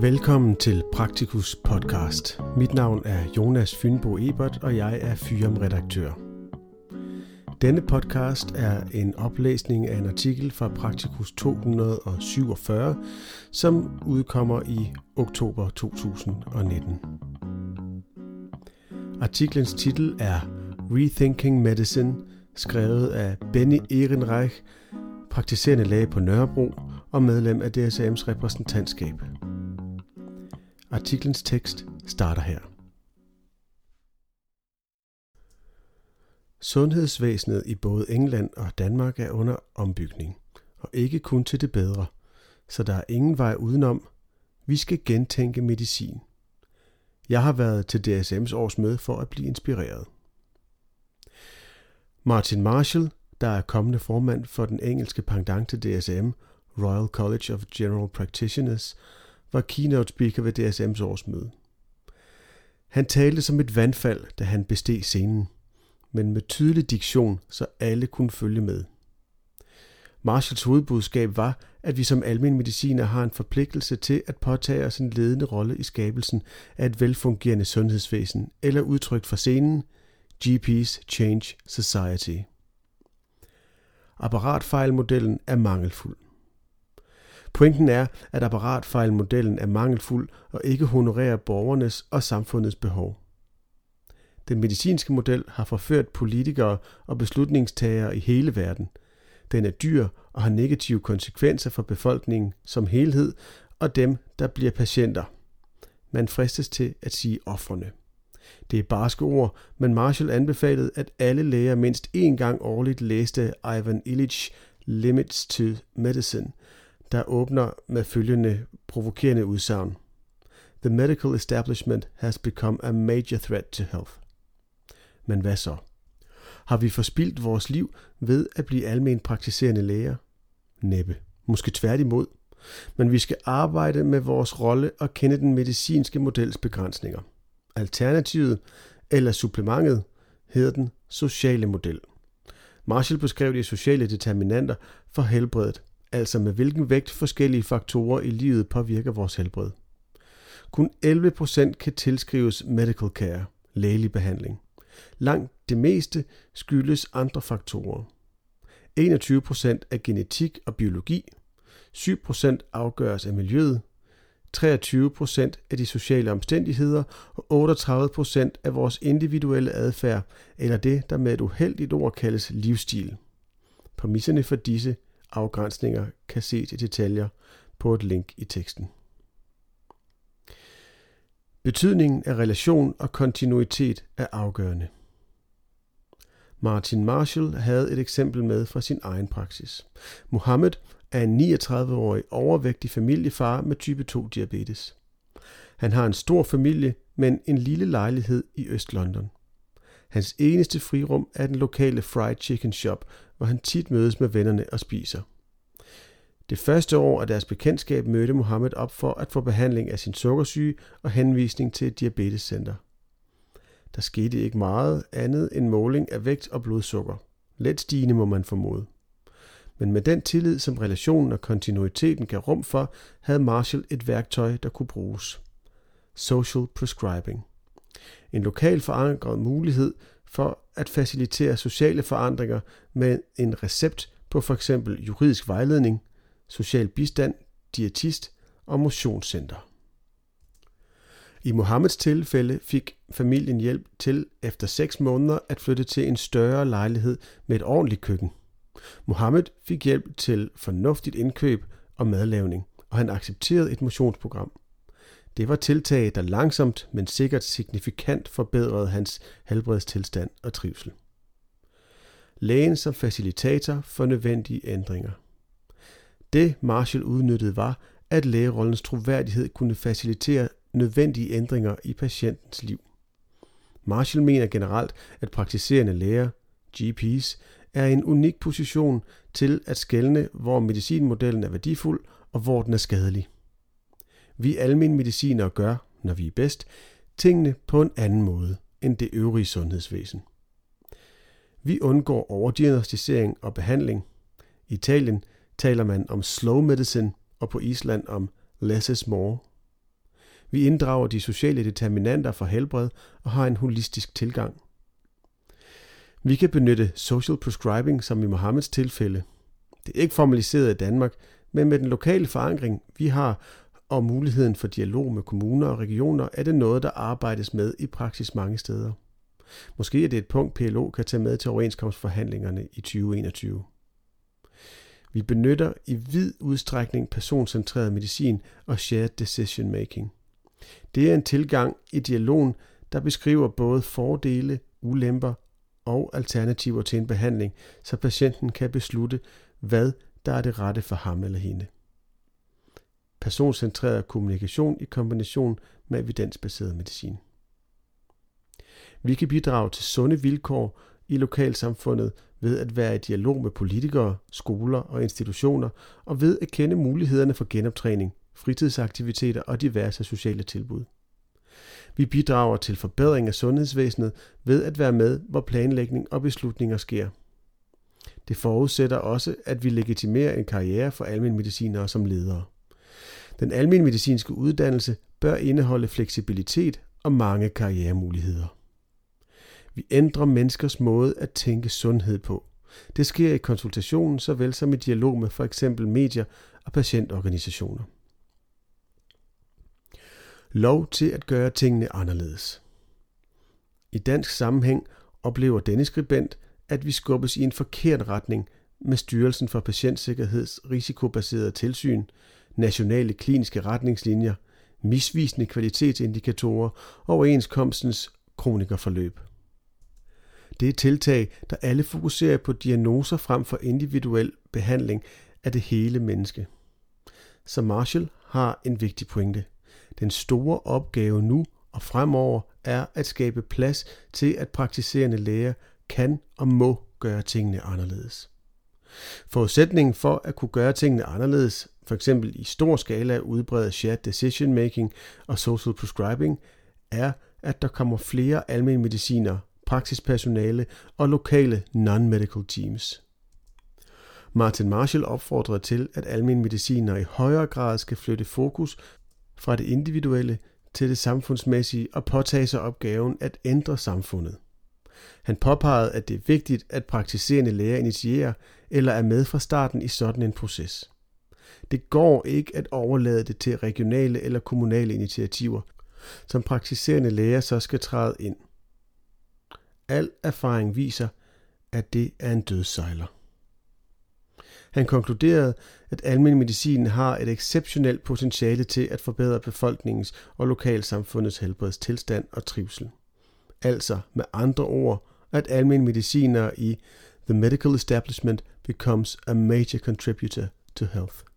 Velkommen til Praktikus podcast. Mit navn er Jonas Fynbo Ebert, og jeg er Fyrum-redaktør. Denne podcast er en oplæsning af en artikel fra Praktikus 247, som udkommer i oktober 2019. Artiklens titel er Rethinking Medicine, skrevet af Benny Ehrenreich, praktiserende læge på Nørrebro og medlem af DSM's repræsentantskab. Artiklens tekst starter her. Sundhedsvæsenet i både England og Danmark er under ombygning, og ikke kun til det bedre, så der er ingen vej udenom. Vi skal gentænke medicin. Jeg har været til DSM's årsmøde for at blive inspireret. Martin Marshall, der er kommende formand for den engelske pendant til DSM, Royal College of General Practitioners, var keynote speaker ved DSM's årsmøde. Han talte som et vandfald, da han besteg scenen, men med tydelig diktion, så alle kunne følge med. Marshalls hovedbudskab var, at vi som almen mediciner har en forpligtelse til at påtage os en ledende rolle i skabelsen af et velfungerende sundhedsvæsen, eller udtrykt fra scenen, GP's Change Society. Apparatfejlmodellen er mangelfuld. Pointen er, at apparatfejlmodellen er mangelfuld og ikke honorerer borgernes og samfundets behov. Den medicinske model har forført politikere og beslutningstagere i hele verden. Den er dyr og har negative konsekvenser for befolkningen som helhed og dem, der bliver patienter. Man fristes til at sige offrene. Det er barske ord, men Marshall anbefalede, at alle læger mindst én gang årligt læste Ivan Illich Limits to Medicine, der åbner med følgende provokerende udsagn. The medical establishment has become a major threat to health. Men hvad så? Har vi forspildt vores liv ved at blive almen praktiserende læger? Næppe. Måske tværtimod. Men vi skal arbejde med vores rolle og kende den medicinske models begrænsninger. Alternativet, eller supplementet, hedder den sociale model. Marshall beskrev de sociale determinanter for helbredet, altså med hvilken vægt forskellige faktorer i livet påvirker vores helbred. Kun 11% kan tilskrives medical care, lægelig behandling. Langt det meste skyldes andre faktorer. 21% er genetik og biologi, 7% afgøres af miljøet, 23% af de sociale omstændigheder og 38% af vores individuelle adfærd, eller det, der med et uheldigt ord kaldes livsstil. Præmisserne for disse afgrænsninger kan ses i detaljer på et link i teksten. Betydningen af relation og kontinuitet er afgørende. Martin Marshall havde et eksempel med fra sin egen praksis. Mohammed er en 39-årig overvægtig familiefar med type 2 diabetes. Han har en stor familie, men en lille lejlighed i Øst-London. Hans eneste frirum er den lokale fried chicken shop, hvor han tit mødes med vennerne og spiser. Det første år af deres bekendtskab mødte Mohammed op for at få behandling af sin sukkersyge og henvisning til et diabetescenter. Der skete ikke meget andet end måling af vægt og blodsukker. Let stigende må man formode. Men med den tillid, som relationen og kontinuiteten gav rum for, havde Marshall et værktøj, der kunne bruges. Social prescribing. En lokal forankret mulighed for at facilitere sociale forandringer med en recept på f.eks. juridisk vejledning, social bistand, diætist og motionscenter. I Mohammeds tilfælde fik familien hjælp til efter 6 måneder at flytte til en større lejlighed med et ordentligt køkken. Mohammed fik hjælp til fornuftigt indkøb og madlavning, og han accepterede et motionsprogram. Det var tiltag, der langsomt, men sikkert signifikant forbedrede hans helbredstilstand og trivsel. Lægen som facilitator for nødvendige ændringer. Det Marshall udnyttede var, at lægerollens troværdighed kunne facilitere nødvendige ændringer i patientens liv. Marshall mener generelt, at praktiserende læger, GP's, er en unik position til at skelne, hvor medicinmodellen er værdifuld og hvor den er skadelig. Vi almindelige medicinere gør, når vi er bedst, tingene på en anden måde end det øvrige sundhedsvæsen. Vi undgår overdiagnostisering og behandling. I Italien taler man om slow medicine, og på Island om less is more. Vi inddrager de sociale determinanter for helbred og har en holistisk tilgang. Vi kan benytte social prescribing som i Mohammeds tilfælde. Det er ikke formaliseret i Danmark, men med den lokale forankring, vi har, og muligheden for dialog med kommuner og regioner, er det noget, der arbejdes med i praksis mange steder. Måske er det et punkt, PLO kan tage med til overenskomstforhandlingerne i 2021. Vi benytter i vid udstrækning personcentreret medicin og shared decision making. Det er en tilgang i dialogen, der beskriver både fordele, ulemper og alternativer til en behandling, så patienten kan beslutte, hvad der er det rette for ham eller hende. Personcentreret kommunikation i kombination med evidensbaseret medicin. Vi kan bidrage til sunde vilkår i lokalsamfundet ved at være i dialog med politikere, skoler og institutioner, og ved at kende mulighederne for genoptræning, fritidsaktiviteter og diverse sociale tilbud. Vi bidrager til forbedring af sundhedsvæsenet ved at være med, hvor planlægning og beslutninger sker. Det forudsætter også, at vi legitimerer en karriere for alminmedicinere som ledere. Den alminmedicinske uddannelse bør indeholde fleksibilitet og mange karrieremuligheder. Vi ændrer menneskers måde at tænke sundhed på. Det sker i konsultationen såvel som i dialog med for eksempel medier og patientorganisationer. Lov til at gøre tingene anderledes. I dansk sammenhæng oplever denne skribent, at vi skubbes i en forkert retning med Styrelsen for Patientsikkerheds risikobaserede tilsyn, nationale kliniske retningslinjer, misvisende kvalitetsindikatorer og overenskomstens kronikerforløb. Det er tiltag, der alle fokuserer på diagnoser frem for individuel behandling af det hele menneske. Så Marshall har en vigtig pointe. Den store opgave nu og fremover er at skabe plads til, at praktiserende læger kan og må gøre tingene anderledes. Forudsætningen for at kunne gøre tingene anderledes, for eksempel i stor skala udbrede shared decision making og social prescribing, er, at der kommer flere almindelige mediciner praksispersonale og lokale non-medical teams. Martin Marshall opfordrede til, at almindelige mediciner i højere grad skal flytte fokus fra det individuelle til det samfundsmæssige og påtage sig opgaven at ændre samfundet. Han påpegede, at det er vigtigt, at praktiserende læger initierer eller er med fra starten i sådan en proces. Det går ikke at overlade det til regionale eller kommunale initiativer, som praktiserende læger så skal træde ind. Al erfaring viser, at det er en dødssejler. Han konkluderede, at almen medicin har et exceptionelt potentiale til at forbedre befolkningens og lokalsamfundets helbredstilstand og trivsel. Altså med andre ord, at almen mediciner i the medical establishment becomes a major contributor to health.